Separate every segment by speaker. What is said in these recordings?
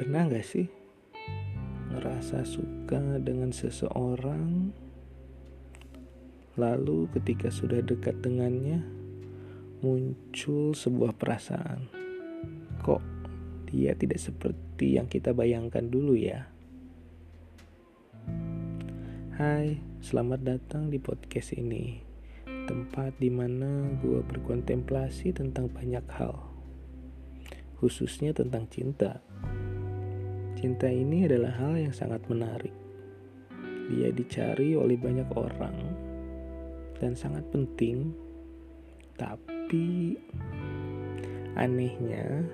Speaker 1: Pernah gak sih ngerasa suka dengan seseorang, lalu ketika sudah dekat dengannya, muncul sebuah perasaan, kok dia tidak seperti yang kita bayangkan dulu ya? Hai, selamat datang di podcast ini, tempat di mana gue berkontemplasi tentang banyak hal khususnya tentang cinta. Cinta ini adalah hal yang sangat menarik. Dia dicari oleh banyak orang dan sangat penting, tapi anehnya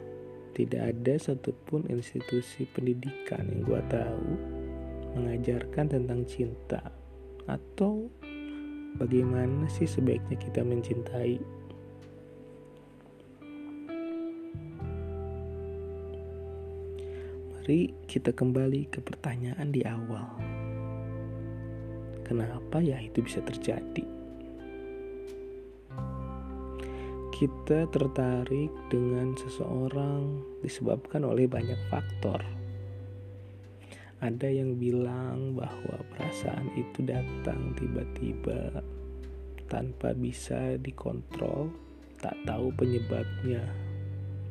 Speaker 1: tidak ada satupun institusi pendidikan yang gue tahu mengajarkan tentang cinta atau bagaimana sih sebaiknya kita mencintai. Mari kita kembali ke pertanyaan di awal. Kenapa ya itu bisa terjadi? Kita tertarik dengan seseorang disebabkan oleh banyak faktor. Ada yang bilang bahwa perasaan itu datang tiba-tiba tanpa bisa dikontrol, tak tahu penyebabnya.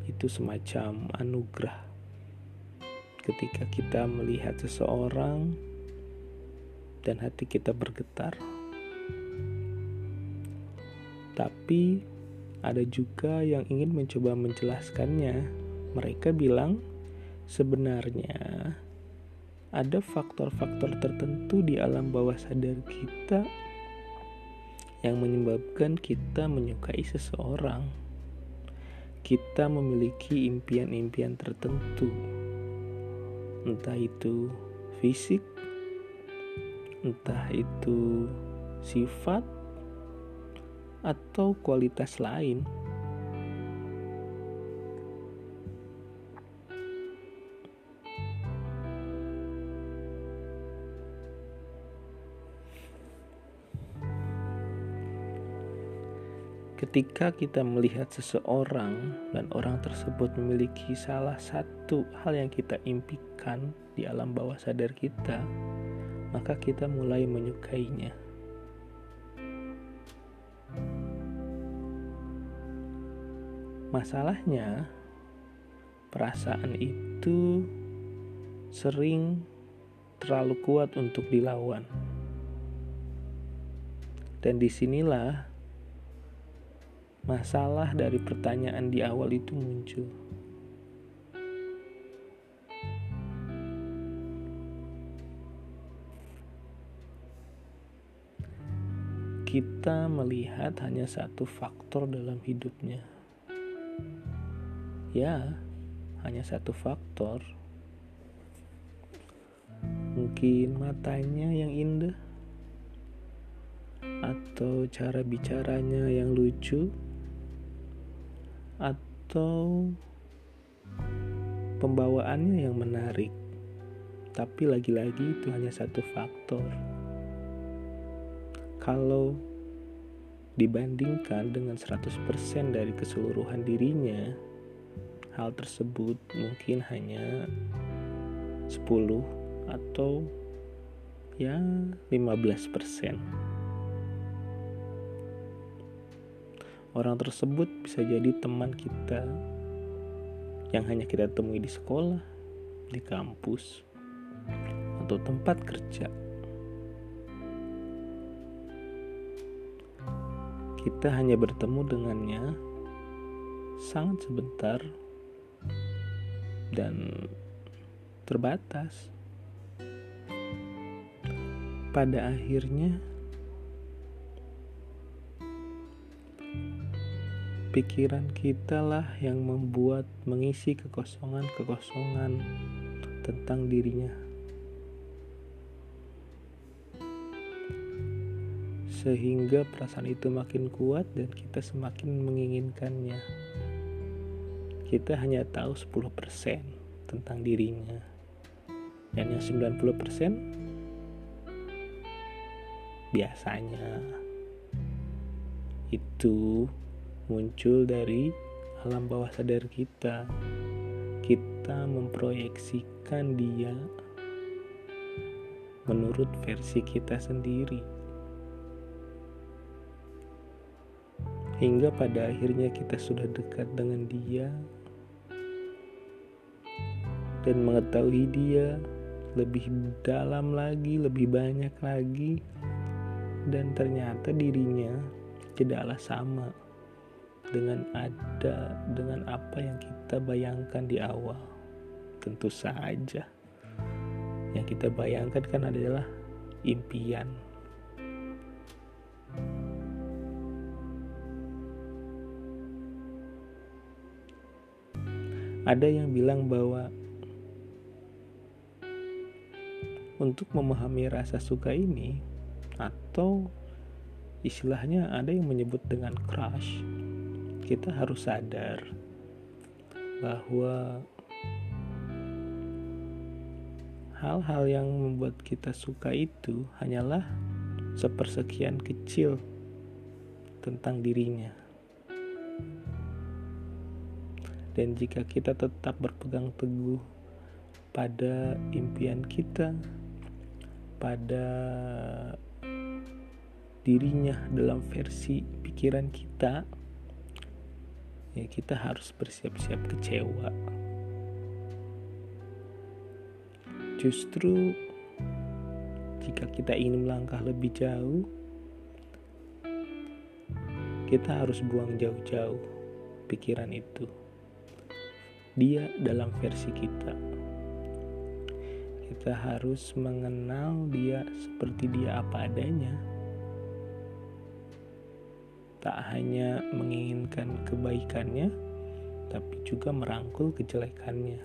Speaker 1: Itu semacam anugerah ketika kita melihat seseorang dan hati kita bergetar. Tapi ada juga yang ingin mencoba menjelaskannya. Mereka bilang sebenarnya ada faktor-faktor tertentu di alam bawah sadar kita yang menyebabkan kita menyukai seseorang. Kita memiliki impian-impian tertentu entah itu fisik, entah itu sifat, atau kualitas lain. Ketika kita melihat seseorang dan orang tersebut memiliki salah satu hal yang kita impikan di alam bawah sadar kita, maka kita mulai menyukainya. Masalahnya, perasaan itu sering terlalu kuat untuk dilawan. Dan di sinilah masalah dari pertanyaan di awal itu muncul. Kita melihat hanya satu faktor dalam hidupnya. Ya, hanya satu faktor. Mungkin matanya yang indah, atau cara bicaranya yang lucu, atau pembawaannya yang menarik. Tapi lagi-lagi itu hanya satu faktor. Kalau dibandingkan dengan 100% dari keseluruhan dirinya, hal tersebut mungkin hanya 10 atau ya 15%. Orang tersebut bisa jadi teman kita yang hanya kita temui di sekolah, di kampus, atau tempat kerja. Kita hanya bertemu dengannya sangat sebentar dan terbatas. Pada akhirnya, pikiran kita lah yang membuat mengisi kekosongan-kekosongan tentang dirinya. Sehingga perasaan itu makin kuat dan kita semakin menginginkannya. Kita hanya tahu 10% tentang dirinya. Dan yang 90% biasanya itu muncul dari alam bawah sadar kita. kita memproyeksikan dia menurut versi kita sendiri. Hingga pada akhirnya kita sudah dekat dengan dia dan mengetahui dia lebih dalam lagi, lebih banyak lagi, dan ternyata dirinya tidaklah sama dengan ada dengan apa yang kita bayangkan di awal. Tentu saja, yang kita bayangkan kan adalah impian. Ada yang bilang bahwa untuk memahami rasa suka ini atau istilahnya ada yang menyebut dengan crush kita harus sadar bahwa hal-hal yang membuat kita suka itu hanyalah sepersekian kecil tentang dirinya. Dan jika kita tetap berpegang teguh pada impian kita, pada dirinya dalam versi pikiran kita ya kita harus bersiap-siap kecewa. Justru jika kita ingin melangkah lebih jauh kita harus buang jauh-jauh pikiran itu. Dia dalam versi kita. Kita harus mengenal dia seperti dia apa adanya. Tak hanya menginginkan kebaikannya, tapi juga merangkul kejelekannya.